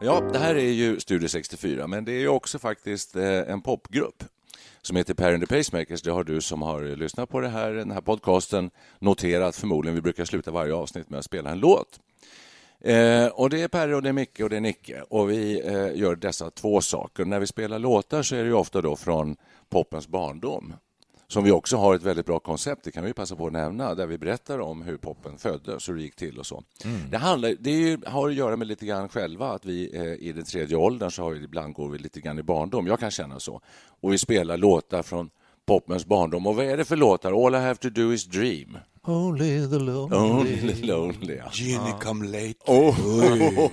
Ja, det här är ju Studio 64, men det är ju också faktiskt eh, en popgrupp som heter Per and the Pacemakers. Det har du som har lyssnat på det här, den här podcasten noterat förmodligen. Vi brukar sluta varje avsnitt med att spela en låt. Eh, och Det är Perre, och det är Micke och det är Nicke och vi eh, gör dessa två saker. När vi spelar låtar så är det ofta då från popens barndom som vi också har ett väldigt bra koncept, det kan vi passa på att nämna, där vi berättar om hur poppen föddes och hur det gick till och så. Mm. Det, handlar, det har att göra med lite grann själva, att vi eh, i den tredje åldern så har vi, ibland går vi lite grann i barndom. Jag kan känna så. Och vi spelar låtar från poppens barndom. Och vad är det för låtar? All I have to do is dream. Only the lonely. Only the lonely. Ja. Ginny come late. Oh.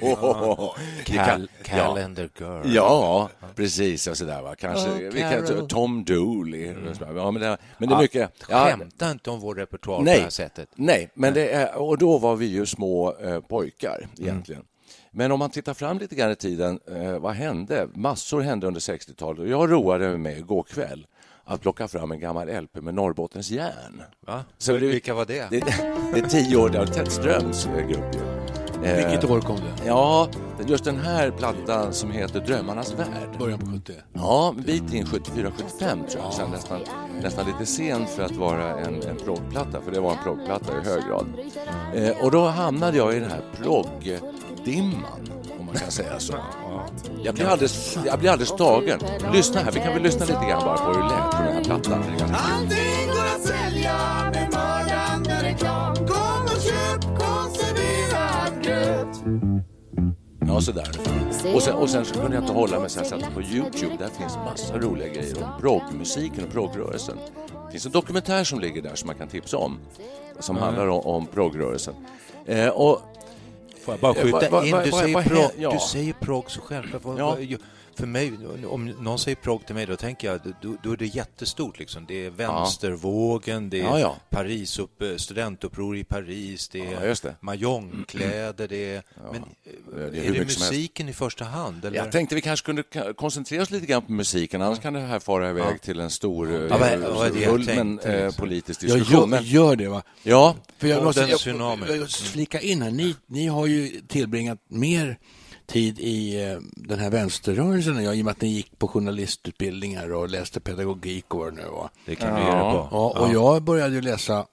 Ja. Cal calendar girl. Ja, precis. Och sådär, va. Kanske, Oh, vi kan. Tom Dooley. Ja, men, det, men det är mycket... Ja, Skämta inte om vår repertoar på nej, det här sättet. Nej, men det är, och då var vi ju små eh, pojkar egentligen. Men om man tittar fram lite grann i tiden, eh, vad hände? Massor hände under 60-talet. Jag roade mig med igår kväll att plocka fram en gammal LP med Norrbottens järn. Va? Så det- Vilka var det? Det, det är tio år, det var Ted Ströms eh, grupp. Eh, Vilket år kom det? Ja, just den här plattan som heter Drömmarnas värld. Början på 70? Ja, en bit in 74-75 tror jag. Sen nästan, nästan lite sent för att vara en, en proggplatta, för det var en proggplatta i hög grad. Eh, och då hamnade jag i den här proggdimman, man kan säga så. Jag blir alldeles, jag blir alldeles tagen. Lyssna här, vi kan väl lyssna lite grann bara på hur det lät på den här plattan. Allting går att sälja med mördande reklam. Kom och köp konserverad gröt. Ja, sådär. Och sen, och sen så kunde jag inte hålla mig så jag satte på Youtube. Där finns massa roliga grejer om proggmusiken och proggrörelsen. Det finns en dokumentär som ligger där som man kan tipsa om. Som handlar om, om proggrörelsen. Eh, och Får jag bara skjuta in? Du säger, prog, ja. du säger prog så självklart. Ja. För mig, om någon säger prog till mig, då tänker jag då, då är det jättestort. Liksom. Det är vänstervågen, det är Ja, ja. Paris upp, studentuppror i Paris, det Ja, är just det. mahognkläder, det är... Men det är är, det musiken i första hand? Eller? jag tänkte vi kanske kunde koncentrera oss lite grann på musiken. Annars kan det här fara iväg till en stor, eh, Ja, jag tänkte, eh, liksom? politisk Jag diskussion. gör, Men, gör det va? ja, För jag måste jag, jag, jag flika in här. Ni, ni har ju tillbringat mer tid i eh, den här vänsterrörelsen än jag, i och med att ni gick på journalistutbildningar och läste pedagogik och vad det nu var. Det kan vi göra på. Ja, och jag började ju läsa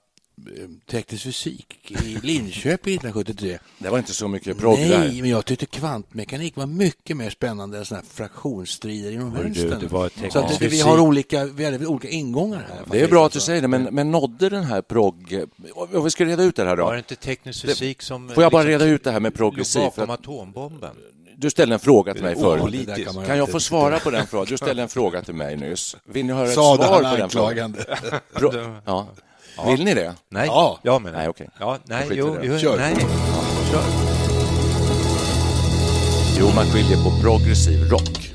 teknisk fysik i Linköping 1973. det var inte så mycket progg där. Nej, men jag tyckte kvantmekanik var mycket mer spännande än sådana här fraktionsstrider inom vänstern. det var Så att vi har olika, vi hade olika ingångar här. Det är bra att du säger det, men, men nådde den här progg... Om vi ska reda ut det här då. Var det inte teknisk fysik som... Får jag bara liksom reda ut det här med progressiv? För bakom att atombomben? du ställde en fråga till mig förut. kan man Kan jag få svara på den frågan? Du ställde en fråga till mig nyss. Vill ni höra ett Sade svar han på den frågan? anklagande. Pro... Ja. Vill ni det? Nej, Ja. jag menar. Nej, okej. Ja, nej, jo, det. jo, Kör. nej. Kör. Jo, man skiljer på progressiv rock.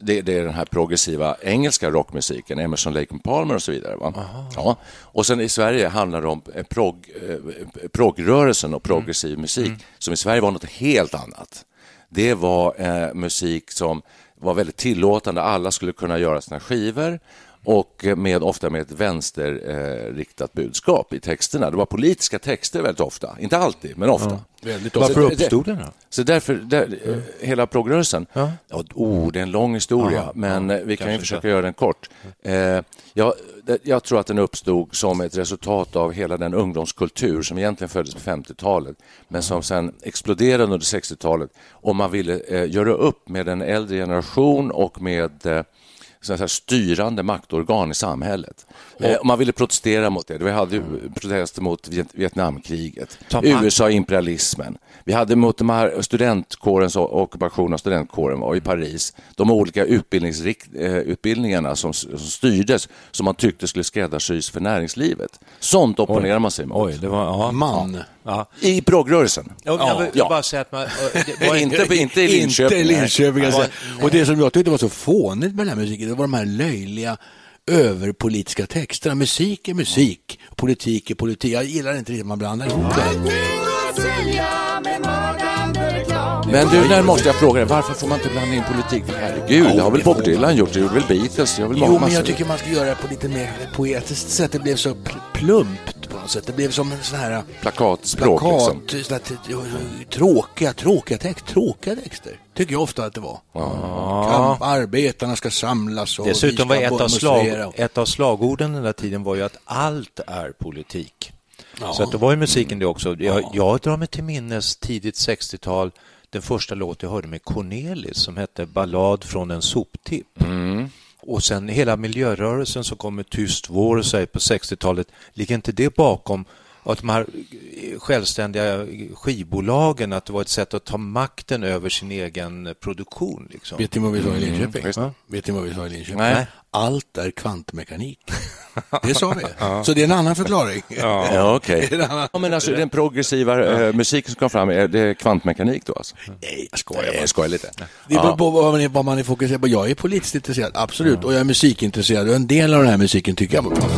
Det, det är den här progressiva engelska rockmusiken, Emerson, Lake and Palmer och så vidare. Va? Ja. Och sen i Sverige handlar det om eh, prog, eh, progrörelsen och progressiv musik, som i Sverige var något helt annat. Det var eh, musik som var väldigt tillåtande. Alla skulle kunna göra sina skivor och med, ofta med ett vänsterriktat budskap i texterna. Det var politiska texter väldigt ofta, inte alltid, men ofta. Väldigt Varför Så det- uppstod den då? Så därför, där, eh, hela progrörelsen, ja. oh, det är en lång historia, Ja, men ja, eh, vi kan ju försöka inte. göra den kort. Eh, jag, jag tror att den uppstod som ett resultat av hela den ungdomskultur som egentligen föddes på 50-talet, men som sen exploderade under 60-talet och man ville eh, göra upp med en äldre generation och med eh, så säga, styrande maktorgan i samhället. Eh, och man ville protestera mot det. Vi hade ju protester mot Viet- Vietnamkriget. USA-imperialismen. Vi hade mot de här studentkårens ockupation av studentkåren var i Paris. De olika eh, utbildningarna som, som styrdes som man tyckte skulle skräddarsys för näringslivet. Sånt opponerar man sig mot. Oj, det var... Ja. Man. Ja. I progrörelsen. Jag, jag vill Ja. bara säga att man... det var Inte, inte i Linköping. Inte i Linköping. Alltså. Och det som jag tyckte var så fånigt med den här musiken, det var de här löjliga överpolitiska texterna. Musik är musik, politik är politik. Jag gillar inte riktigt att man blandar ihop det. Men du, där måste jag fråga dig, varför får man inte blanda in politik? Herregud, det har väl Bob Dylan gjort, det gjorde väl Beatles, det väl många Jo, men jag tycker man ska göra det på lite mer poetiskt sätt. Det blev så pl- plumpt något sätt. Det blev som en sån här Plakatspråk liksom. plakat, sån här t- tråkiga, tråkiga, text, tråkiga texter. Tycker jag ofta att det var. Kamp, arbetarna ska samlas och Dessutom var ett av, slag, ett av slagorden den där tiden var ju att allt är politik. Så att det var ju musiken det också. Jag, jag drar mig till minnes tidigt 60-tal den första låt jag hörde med Cornelis som hette Ballad från en soptipp. Och sen hela miljörörelsen som kom med Tyst vår och på 60-talet, ligger inte det bakom att de här självständiga skivbolagen, att det var ett sätt att ta makten över sin egen produktion? Liksom. Vet ni vad vi sa i Linköping? visst. Vet ni vad vi sa i Linköping? Nej. Allt är kvantmekanik. Det sa vi. Så det är en annan förklaring. Ja, okej. Annan- Ja, men alltså, den progressiva eh, musiken som kom fram, är det kvantmekanik då alltså? Nej, jag skojar jag skojar lite. Det beror på vad man, är, vad man är fokuserad på. Jag är politiskt intresserad, absolut. Och jag är musikintresserad. Och en del av den här musiken tycker jag var bra.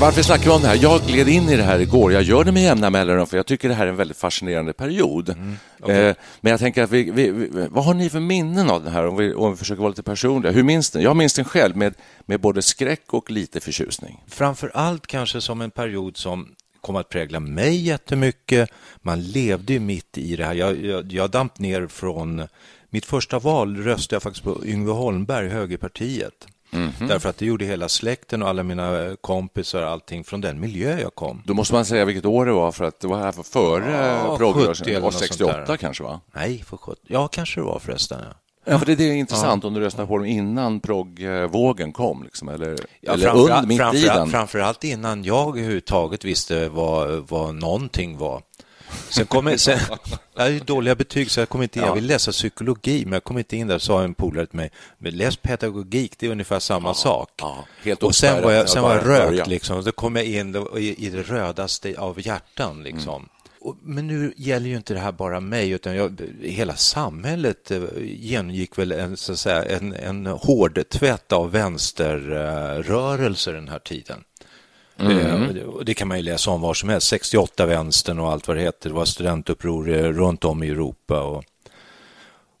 Varför snackar vi om det här? Jag gled in i det här igår. Jag gör det med jämna mellanrum för jag tycker det här är en väldigt fascinerande period. Mm, eh, men jag tänker att vi, vi, vi, vad har ni för minnen av den här? Om vi, om vi försöker vara lite personliga. Hur minns den? Jag minns den själv med, med både skräck och lite förtjusning. framför allt kanske som en period som kom att prägla mig jättemycket. Man levde ju mitt i det här. Jag, jag, jag damp ner från... Mitt första val röstade jag faktiskt på Yngve Holmberg, Högerpartiet. Därför att det gjorde hela släkten och alla mina kompisar och allting från den miljö jag kom. Då måste man säga vilket år det var för att det var här för före Ja, ja, 70 Det var något sånt 68 där. kanske va? Nej, för sjutton. Ja, kanske det var förresten. Ja. Ja, för det, är intressant om du röstade på dem innan proggvågen kom, liksom, eller, Ja, eller under, mitt i framför, den. framförallt innan jag överhuvudtaget visste vad, vad någonting var. Sen kom jag, sen, jag hade ju dåliga betyg så jag kom inte in. Jag ville läsa psykologi men jag kom inte in där. sa en polare till mig, men läs pedagogik, det är ungefär samma sak. ja, helt och sen var jag, sen var jag rökt Ja. liksom. Och Då kom jag in i, i det rödaste av hjärtan liksom. Och, men nu gäller ju inte det här bara mig, utan jag, hela samhället eh, genomgick väl en, så att säga, en, en hård tvätt av vänsterrörelser den här tiden. Det, och det kan man ju läsa om var som helst. 68 vänstern och allt vad det heter. Det var studentuppror eh, runt om i Europa. Och,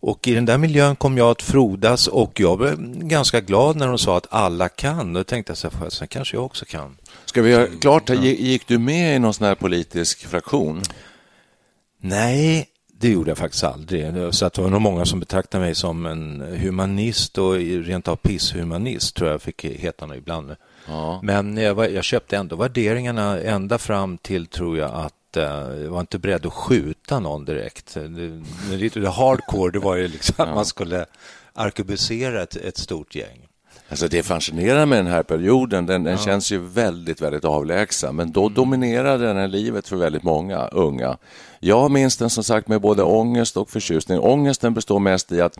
och i den där miljön kom jag att frodas och jag blev ganska glad när de sa att alla kan. Då tänkte jag så här, sen kanske jag också kan. Ska vi göra klart, gick, gick du med i någon sån här politisk fraktion? Nej, det gjorde jag faktiskt aldrig. Så att det var nog många som betraktade mig som en humanist och rent av pisshumanist tror jag fick heta något ibland. Ja. Men jag, var, jag köpte ändå värderingarna ända fram till, tror jag, att eh, jag var inte beredd att skjuta någon direkt. Det, det, det hardcore, det var ju liksom att man skulle arkebusera ett, ett stort gäng. Alltså det är fascinerande med den här perioden. Den, den känns ju väldigt, väldigt avlägsen. Men då dominerade den här livet för väldigt många unga. Jag minns den som sagt med både ångest och förtjusning. Ångesten består mest i att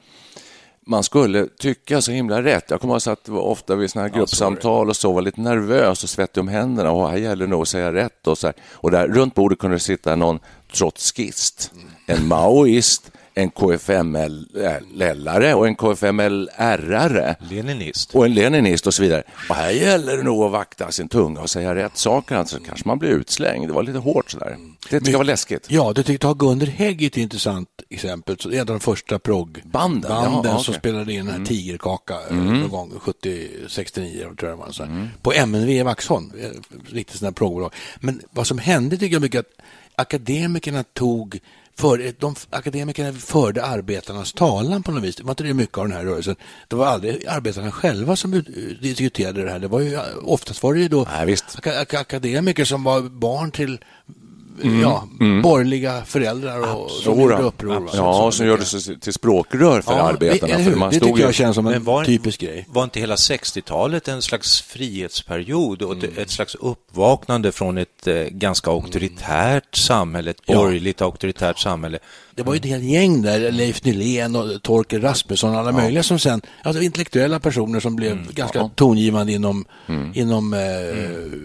man skulle tycka så himla rätt. Jag kommer ihåg att det var ofta vid såna här gruppsamtal och så var lite nervös och svettig om händerna. Och här gäller det nog att säga rätt och så här. Och där runt bordet kunde det sitta någon trotskist, en maoist, en KFML-are och en KFML-Rare Leninist. och en leninist och så vidare. Och här gäller det nog att vakta sin tunga och säga rätt saker, alltså kanske man blir utslängd. Det var lite hårt sådär. Det tycker jag var läskigt. Ja, du tyckte att Gunder Hägg är ett intressant exempel. Så det är en av de första proggbanden Banden, ja, som okej. Mm. spelade in den här Tigerkaka eh, någon gång 70, 69 tror jag det var. Så här. På MNV i Vaxholm, eh, riktigt sådana här proggbolag. Men vad som hände tycker jag mycket att akademikerna tog för, de akademikerna förde arbetarnas talan på något vis. Det var inte det mycket av den här rörelsen. Det var aldrig arbetarna själva som ut- diskuterade det här. Det var ju, oftast var det ju då Nej, aka- aka- akademiker som var barn till Mm. ja, borgerliga föräldrar och som Jodå. gjorde uppror. va? Ja, som gjorde sig till språkrör för Ja, arbetarna. eller För man Det stod tycker jag känns som en var, typisk grej. var inte hela 60-talet en slags frihetsperiod och ett- Mm. ett slags uppvaknande från ett eh, ganska auktoritärt samhälle, ett Ja. borgerligt auktoritärt samhälle? Det var ju ett helt gäng där, Leif Nylén och Torkel Rasmusson och alla möjliga som sen, alltså intellektuella personer som blev Mm. ganska tongivande inom, inom eh,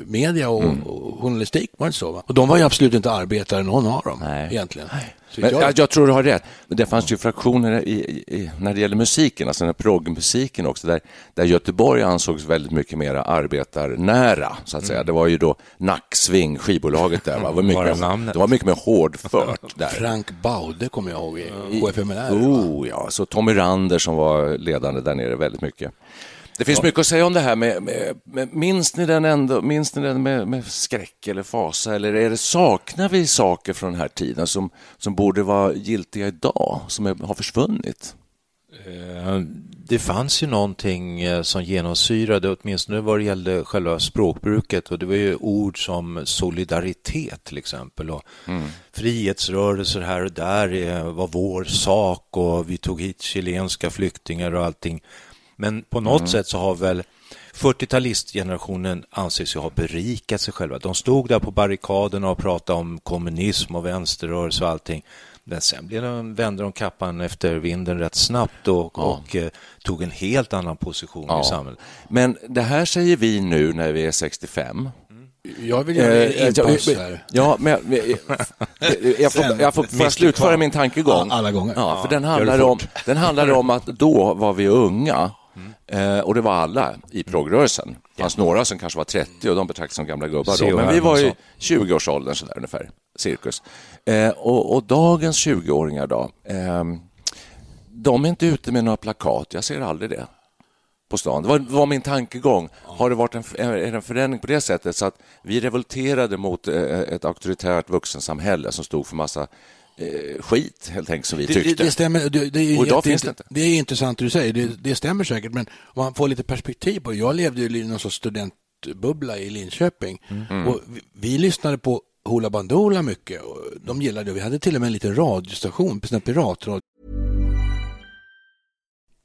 media och, och journalistik, var det så? Va? Och de var ju absolut inte arbetare någon av dem Nej. egentligen. Så Men, jag, jag, jag tror du har rätt. Det fanns ju fraktioner i, i, när det gäller musiken, alltså den här proggmusiken också, där, där Göteborg ansågs väldigt mycket mer arbetarnära, så att säga. Det var ju då Nacksving, skivbolaget där. Va? Det, var mycket, namnet. det var mycket mer hårdfört där. Frank Baude kommer jag ihåg i KFMLR. Oh, ja. Så Tommy Rander som var ledande där nere väldigt mycket. Det finns mycket att säga om det här med, med, med minns ni den ändå, minns ni den med, med skräck eller fasa? Eller är det, saknar vi saker från den här tiden som, som borde vara giltiga idag, som är, har försvunnit? Eh, Det fanns ju någonting eh, som genomsyrade, åtminstone vad det gällde själva språkbruket. Och det var ju ord som solidaritet till exempel. Och frihetsrörelser här och där eh, var vår sak. Och vi tog hit chilenska flyktingar och allting. Men på något sätt så har väl 40-talistgenerationen anses ju ha berikat sig själva. De stod där på barrikaderna och pratade om kommunism och vänsterrörelse och allting. Men sen blev de, vände de kappan efter vinden rätt snabbt och, och eh, tog en helt annan position i samhället. Men det här säger vi nu när vi är 65. Jag vill göra Eh, en inpass här. Ja, men jag, jag, jag, får, jag får, får slutföra min tankegång? Ja, alla gånger. Ja, för den handlar, om, den handlar om att då var vi unga. Eh, och det var alla i progrörelsen. Det fanns några som kanske var 30 och de betraktades som gamla gubbar. Då. Men vi var i Hermansson. 20-årsåldern sådär ungefär, cirkus. Eh, och, och dagens 20-åringar då, eh, de är inte ute med några plakat. Jag ser aldrig det på stan. Det var, var min tankegång. Har det varit en, en förändring på det sättet så att vi revolterade mot eh, ett auktoritärt vuxensamhälle som stod för massa skit, helt enkelt, som vi Det, tyckte. det, det stämmer. Det, det, är Och idag finns det inte. Det är intressant det du säger. Det, det stämmer säkert. Men om man får lite perspektiv på det. Jag levde ju i någon sorts studentbubbla i Linköping. Mm. Och vi, vi lyssnade på Hoola Bandoola mycket. Och de gillade det. Vi hade till och med en liten radiostation, en piratradio.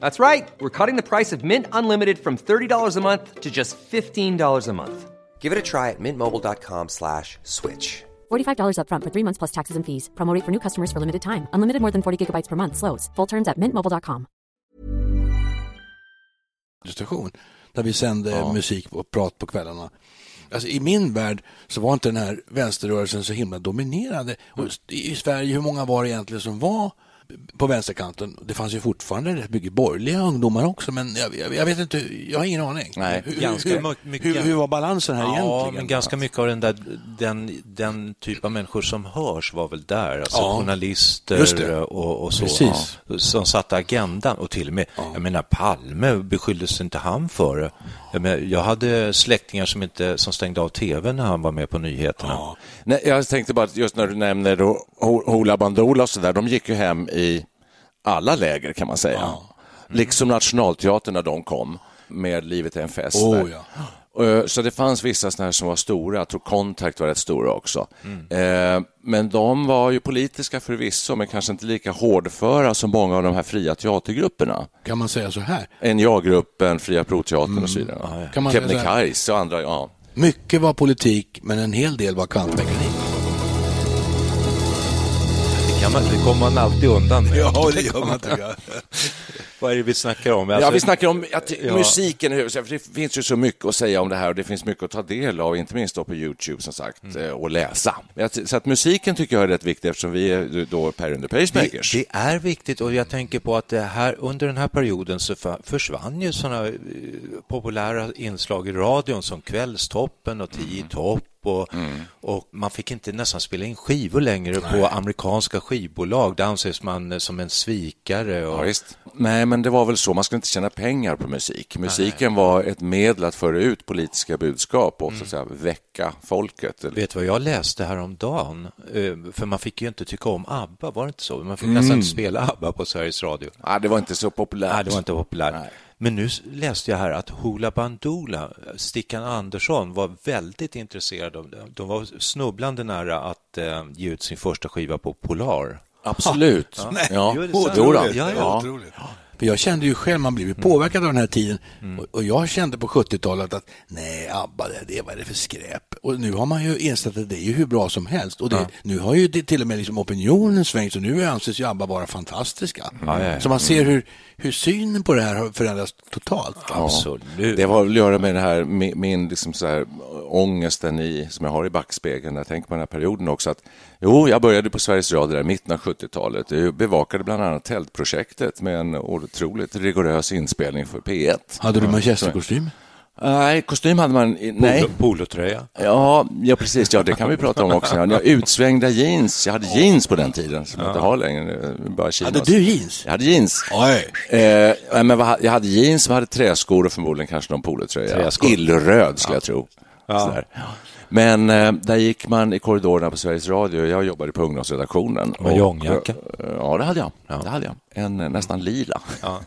That's right. We're cutting the price of Mint Unlimited from $30 a month to just $15 a month. Give it a try at mintmobile.com slash switch. $45 upfront for three months plus taxes and fees. Promo rate for new customers for limited time. Unlimited more than 40 gigabytes per month. Slows. Full terms at mintmobile.com. station där vi sände musik och prat på kvällarna. Alltså, I min värld så var inte den här vänsterrörelsen så himla dominerande. Och I Sverige, hur många var det egentligen som var på vänsterkanten? Det fanns ju fortfarande rätt mycket borgerliga ungdomar också, men jag, jag, jag vet inte, jag har ingen aning. Nej. hur, Ganska hur, mycket- hur, hur var balansen här Ja, egentligen? men ganska mycket av den, där, den, den typ av människor som hörs var väl där. Alltså Ja. journalister och, och så. Precis. Ja, som satte agendan. Och till och med, jag menar Palme beskylldes inte han för det. Jag, menar, jag hade släktingar som, inte, som stängde av tv när han var med på nyheterna. Nej, jag tänkte bara just när du nämner då Hoola Bandoola och så där, de gick ju hem i alla läger kan man säga. Liksom Nationalteatern när de kom med Livet är en fest. Oh, ja. Eh, Så det fanns vissa såna här som var stora, jag tror Contact var rätt stora också. Eh, Men de var ju politiska förvisso, men kanske inte lika hårdföra som många av de här fria teatergrupperna. Kan man säga så här? NJA-gruppen, Fria Proteatern och så vidare. Kebnekaise och andra, ja. Mycket var politik, men en hel del var kantmekanik. Kan man, det kommer man alltid undan med. Ja, det gör man jag. Vad är det vi snackar om? Ja, Alltså- vi snackar om att Ja. musiken, för det finns ju så mycket att säga om det här och det finns mycket att ta del av, inte minst då på Youtube som sagt, Mm. eh, och läsa. Så att musiken tycker jag är rätt viktig eftersom vi är då Per and the Det, Pacemakers. det är viktigt och jag tänker på att här, under den här perioden så för- försvann ju sådana populära inslag i radion som Kvällstoppen och Tio i topp och, och man fick inte nästan spela in skivor längre på amerikanska skivbolag. Det anses man eh, som en svikare. Och, Ja. Nej, men det var väl så. Man skulle inte tjäna pengar på musik. Musiken var ett medel att föra ut politiska budskap och så att säga, väcka folket. Vet du vad jag läste häromdagen? Eh, För man fick ju inte tycka om ABBA, var det inte så? Man fick nästan inte spela ABBA på Sveriges Radio. Ja, det var inte så populärt. Nej, det var inte populärt. Nej. Men nu läste jag här att Hoola Bandoola, Stickan Andersson, var väldigt intresserad av det. De var snubblande nära att eh, ge ut sin första skiva på Polar. Absolut. Ja. Jo, det är sant. Jo då. Ja, ja. Ja. För jag kände ju själv, man blev ju påverkad av den här tiden. Och, och jag kände på 70-talet att nej, ABBA, det, det, vad är det för skräp? Och nu har man ju insett att det är ju hur bra som helst. Och det, nu har ju det, till och med liksom opinionen svängt, så nu anses ju ABBA vara fantastiska. Ja, ja, ja. Så man ser hur, hur synen på det här har förändrats totalt. Absolut. Det har väl att göra med den här, min, min liksom så här, ångesten i, som jag har i backspegeln när jag tänker på den här perioden också. Att, jo, jag började på Sveriges Radio där i mitten av 70-talet. Jag bevakade bland annat Tältprojektet med en otroligt rigorös inspelning för P1. Hade du manchesterkostym? Nej, kostym hade man... Nej. Polo, polotröja. Ja, ja, precis. Ja, det kan vi prata om också. Jag utsvängda jeans. Jag hade jeans på den tiden som jag inte har längre. nu. Bara chinos. Hade du jeans? Jag hade jeans. Oj. Eh, men jag hade jeans, jag hade träskor och förmodligen kanske någon polotröja. Illröd skulle jag tro. Sådär. Men eh, där gick man i korridorerna på Sveriges Radio. Jag jobbade på ungdomsredaktionen. Långjacka? eh, Ja, det hade jag. Det hade jag. En eh, nästan lila.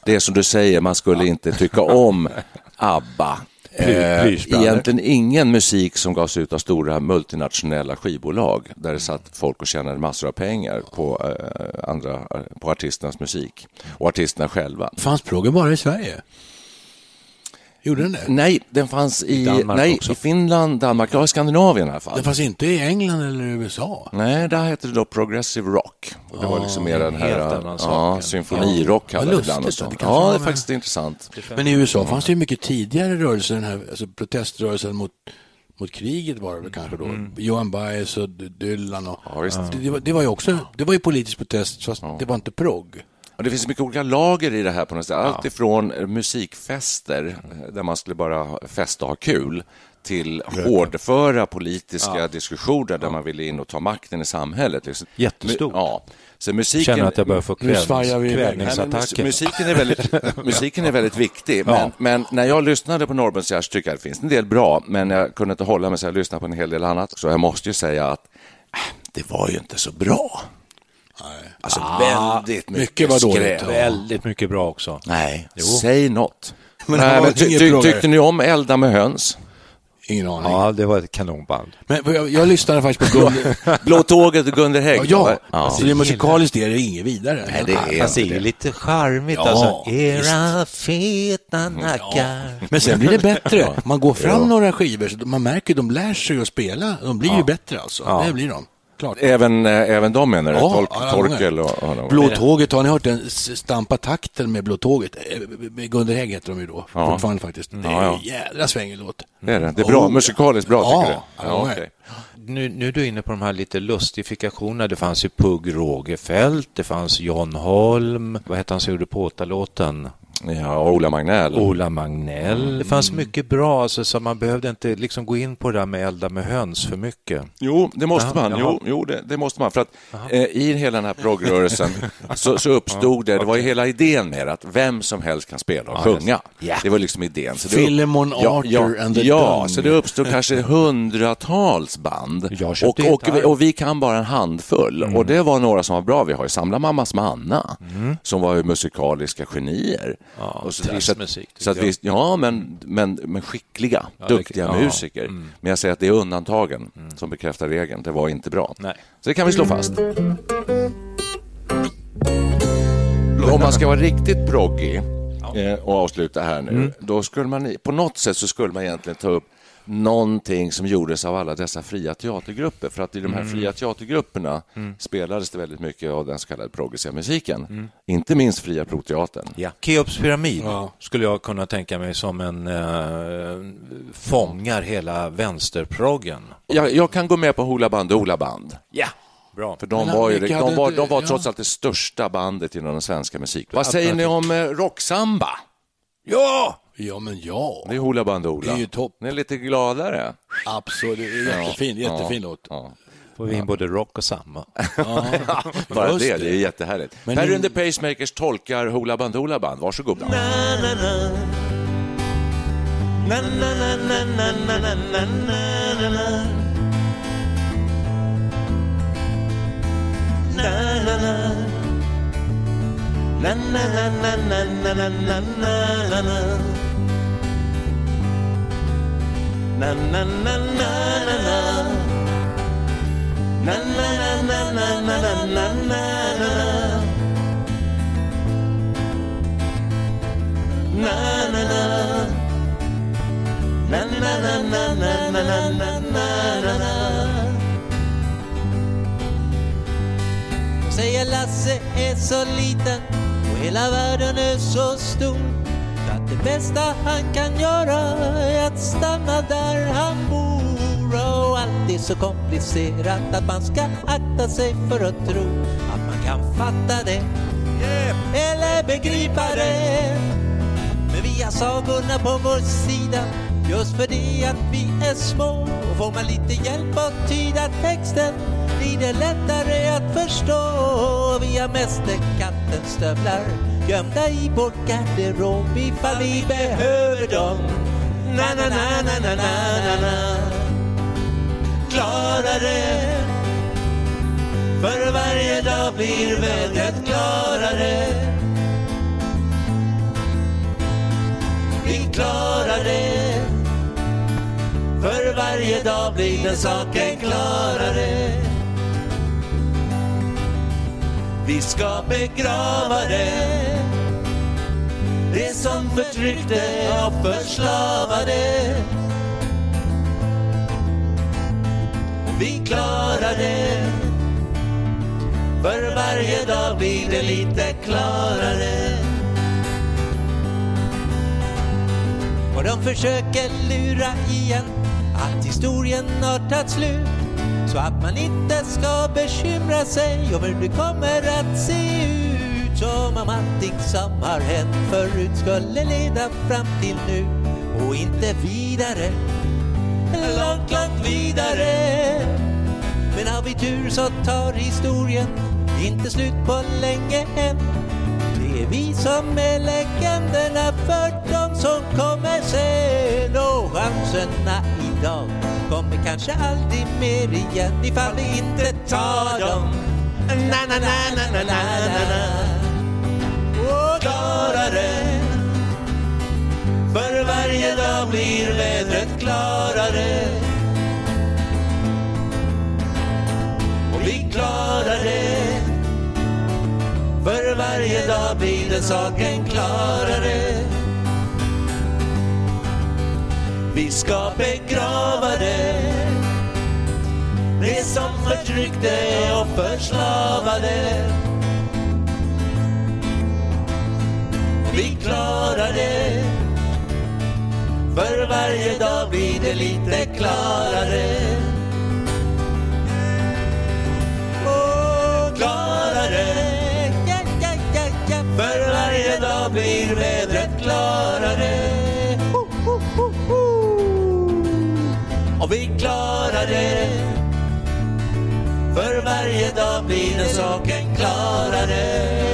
Det är som du säger, man skulle inte tycka om ABBA. Eh, egentligen ingen musik som gavs ut av stora multinationella skivbolag där det satt folk och tjänade massor av pengar på, eh, andra, på artisternas musik och artisterna själva. Fanns proggen bara i Sverige? Gjorde den det? Nej, den fanns i, Danmark nej, också. i Finland, Danmark, ja i Skandinavien i alla fall. Den fanns inte i England eller USA? Nej, där hette det då Progressive Rock. Och det var liksom mer den här ja, symfonirock Ja, vad det ibland. och lustigt, så. det kanske Ja, var det är med- faktiskt intressant. Men i USA fanns det ju mycket tidigare rörelser, den här, alltså proteströrelsen mot, mot kriget var det kanske då. Johan Baez och Dylan och... Ja, visst. Det, det, var, det var ju också, det var ju politisk protest, fast det var inte progg. Det finns mycket olika lager i det här på något sätt. Allt ifrån musikfester, eh, där man skulle bara festa och ha kul, till hårdföra politiska diskussioner där man ville in och ta makten i samhället. Liksom. Jättestort. Ja. Så musiken... Känner att jag börjar få kvävningsattacker. musiken, är väldigt, musiken är väldigt viktig, men, men när jag lyssnade på Norrbens Gärs tycker jag det finns en del bra, men jag kunde inte hålla mig så jag lyssnade på en hel del annat. Så jag måste ju säga att äh, det var ju inte så bra. Alltså väldigt mycket, mycket var dåligt, skräp. ja. Väldigt mycket bra också. Nej, säg något. Men Nej, det men ty, ty, tyckte ni om Elda med höns? Ingen aning. Ja, det var ett kanonband. Men jag, jag lyssnade faktiskt på Gun... Blå tåget och Gunder Hägg. ja, ja. Alltså, det musikaliskt är det inget vidare. Nej, det är Fast det är det. lite charmigt Ja, alltså. Era feta nackar. Men sen blir det bättre. Man går fram några skivor, så man märker att de lär sig att spela. De blir ju bättre alltså. Det blir de. Klart. Även, eh, även de menar du? Ja, Tolk, alla Torkel och... och, och Blå tåget, har ni hört den stampa takten med Blå tåget? Eh, Gunder Hägg heter de ju då, Ja. fortfarande faktiskt. Det är Ja, ja. en jädra svängig låt. Det är det. Det är bra. Oh. Musikaliskt bra, Ja, tycker du? ja, okej. Nu, nu är du inne på de här lite lustifikationerna. Det fanns ju Pugh Rogefeldt, det fanns John Holm, vad hette han som gjorde Påtalåten? Ja, Ola Magnell. Ola Magnell. Det fanns mycket bra, alltså, så man behövde inte liksom gå in på det där med elda med höns för mycket. Jo, det måste man. jaha. Jo, jo det, det måste man. För att eh, i hela den här progrörelsen så, så uppstod det, det var ju hela idén med det, att vem som helst kan spela och Ja, sjunga. Ja. Det var liksom idén. Så det, Philemon ja, ja, Arthur and the Ja, Dung. så det uppstod kanske hundratals band. Och, och, vi, och vi kan bara en handfull. Och det var några som var bra. Vi har ju Samla mammas manna, som var ju musikaliska genier. Ja, och så, så, jazzmusik, att- så att vi, ja, men, men, men skickliga, Ja, det- duktiga ja, musiker. Men jag säger att det är undantagen som bekräftar regeln. Det var inte bra. Nej. Så det kan vi slå fast. Om man ska vara riktigt proggig eh, och avsluta här nu, då skulle man på något sätt så skulle man egentligen ta upp någonting som gjordes av alla dessa fria teatergrupper. För att i de här fria teatergrupperna spelades det väldigt mycket av den så kallade progressiva musiken. Inte minst Fria Proteatern. Ja. Keops pyramid Ja. skulle jag kunna tänka mig som en eh, fångar hela vänsterproggen. Jag, jag kan gå med på Hoola Band och Hoola Band. Ja, bra. För de var, ju, de var, de var ja. trots allt det största bandet inom den svenska musiken. Vad säger ni om eh, rocksamba? Ja! Ja, men ja. Det är Hoola Band och Ola. Det är ju topp. Ni är lite gladare. Absolut. Det är jättefin, jättefin låt. Ja. Får vi in både rock och samma. Bara Just det, det är jättehärligt. Men Perry ni- and the Pacemakers tolkar Hoola Band Hoola Band. Varsågoda. Säger Lasse är så liten och hela världen är så stor så att det bästa han kan göra så komplicerat att man ska akta sig för att tro att man kan fatta det eller begripa det. Men vi har sagorna på vår sida Just för det att vi är små. Och får man lite hjälp att tyda texten Blir det lättare att förstå. Vi har mästerkattens stövlar Gömda i vår garderob Ifall vi behöver dem. Na na na na na na na na Klarare. För varje dag blir vädret klarare. Vi klarar det. För varje dag blir den saken klarare. Vi ska begrava det. Det som förtryckte och förslavade. Vi klarar det. För varje dag blir det lite klarare. Och de försöker lura igen att historien har tagit slut. Så att man inte ska bekymra sig om hur det kommer att se ut. Som om allting som har hänt förut skulle leda fram till nu och inte vidare långt, långt vidare men har vi tur så tar historien inte slut på länge än det är vi som är legenderna för de som kommer sen och chanserna idag kommer kanske aldrig mer igen ifall vi inte tar dem. Na, na, na, na, na, na, na, na. Och. För varje dag blir vädret klarare. Och vi klarar det. För varje dag blir den saken klarare. Vi ska begrava det. Det som förtryckte och förslavade. Vi klarar det. För varje dag blir det lite klarare. Åh, klarare. För varje dag blir vädret klarare. Och vi klarar det. För varje dag blir den saken klarare.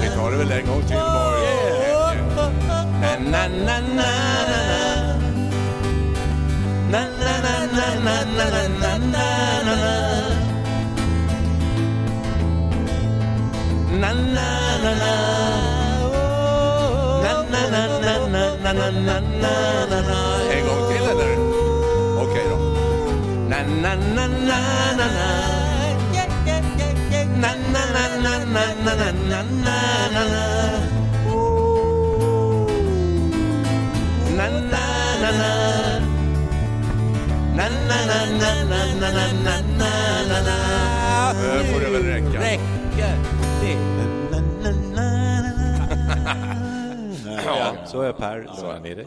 Vi tar det väl en gång till bara. Na, na, na, na, na, na. Na, na, na, na, na, na, na, na, na, Na, na, na, na, na, na. Na, na, na, na, na, na, na, na, na, na, na. Ooh. Na, na, na, na. Na, na, na, na, na, na, na, na, na, na, na. Nu får det väl räcka. Räcker det? Na, na, na, na, na. Ja, så är Per. Lugna ner dig.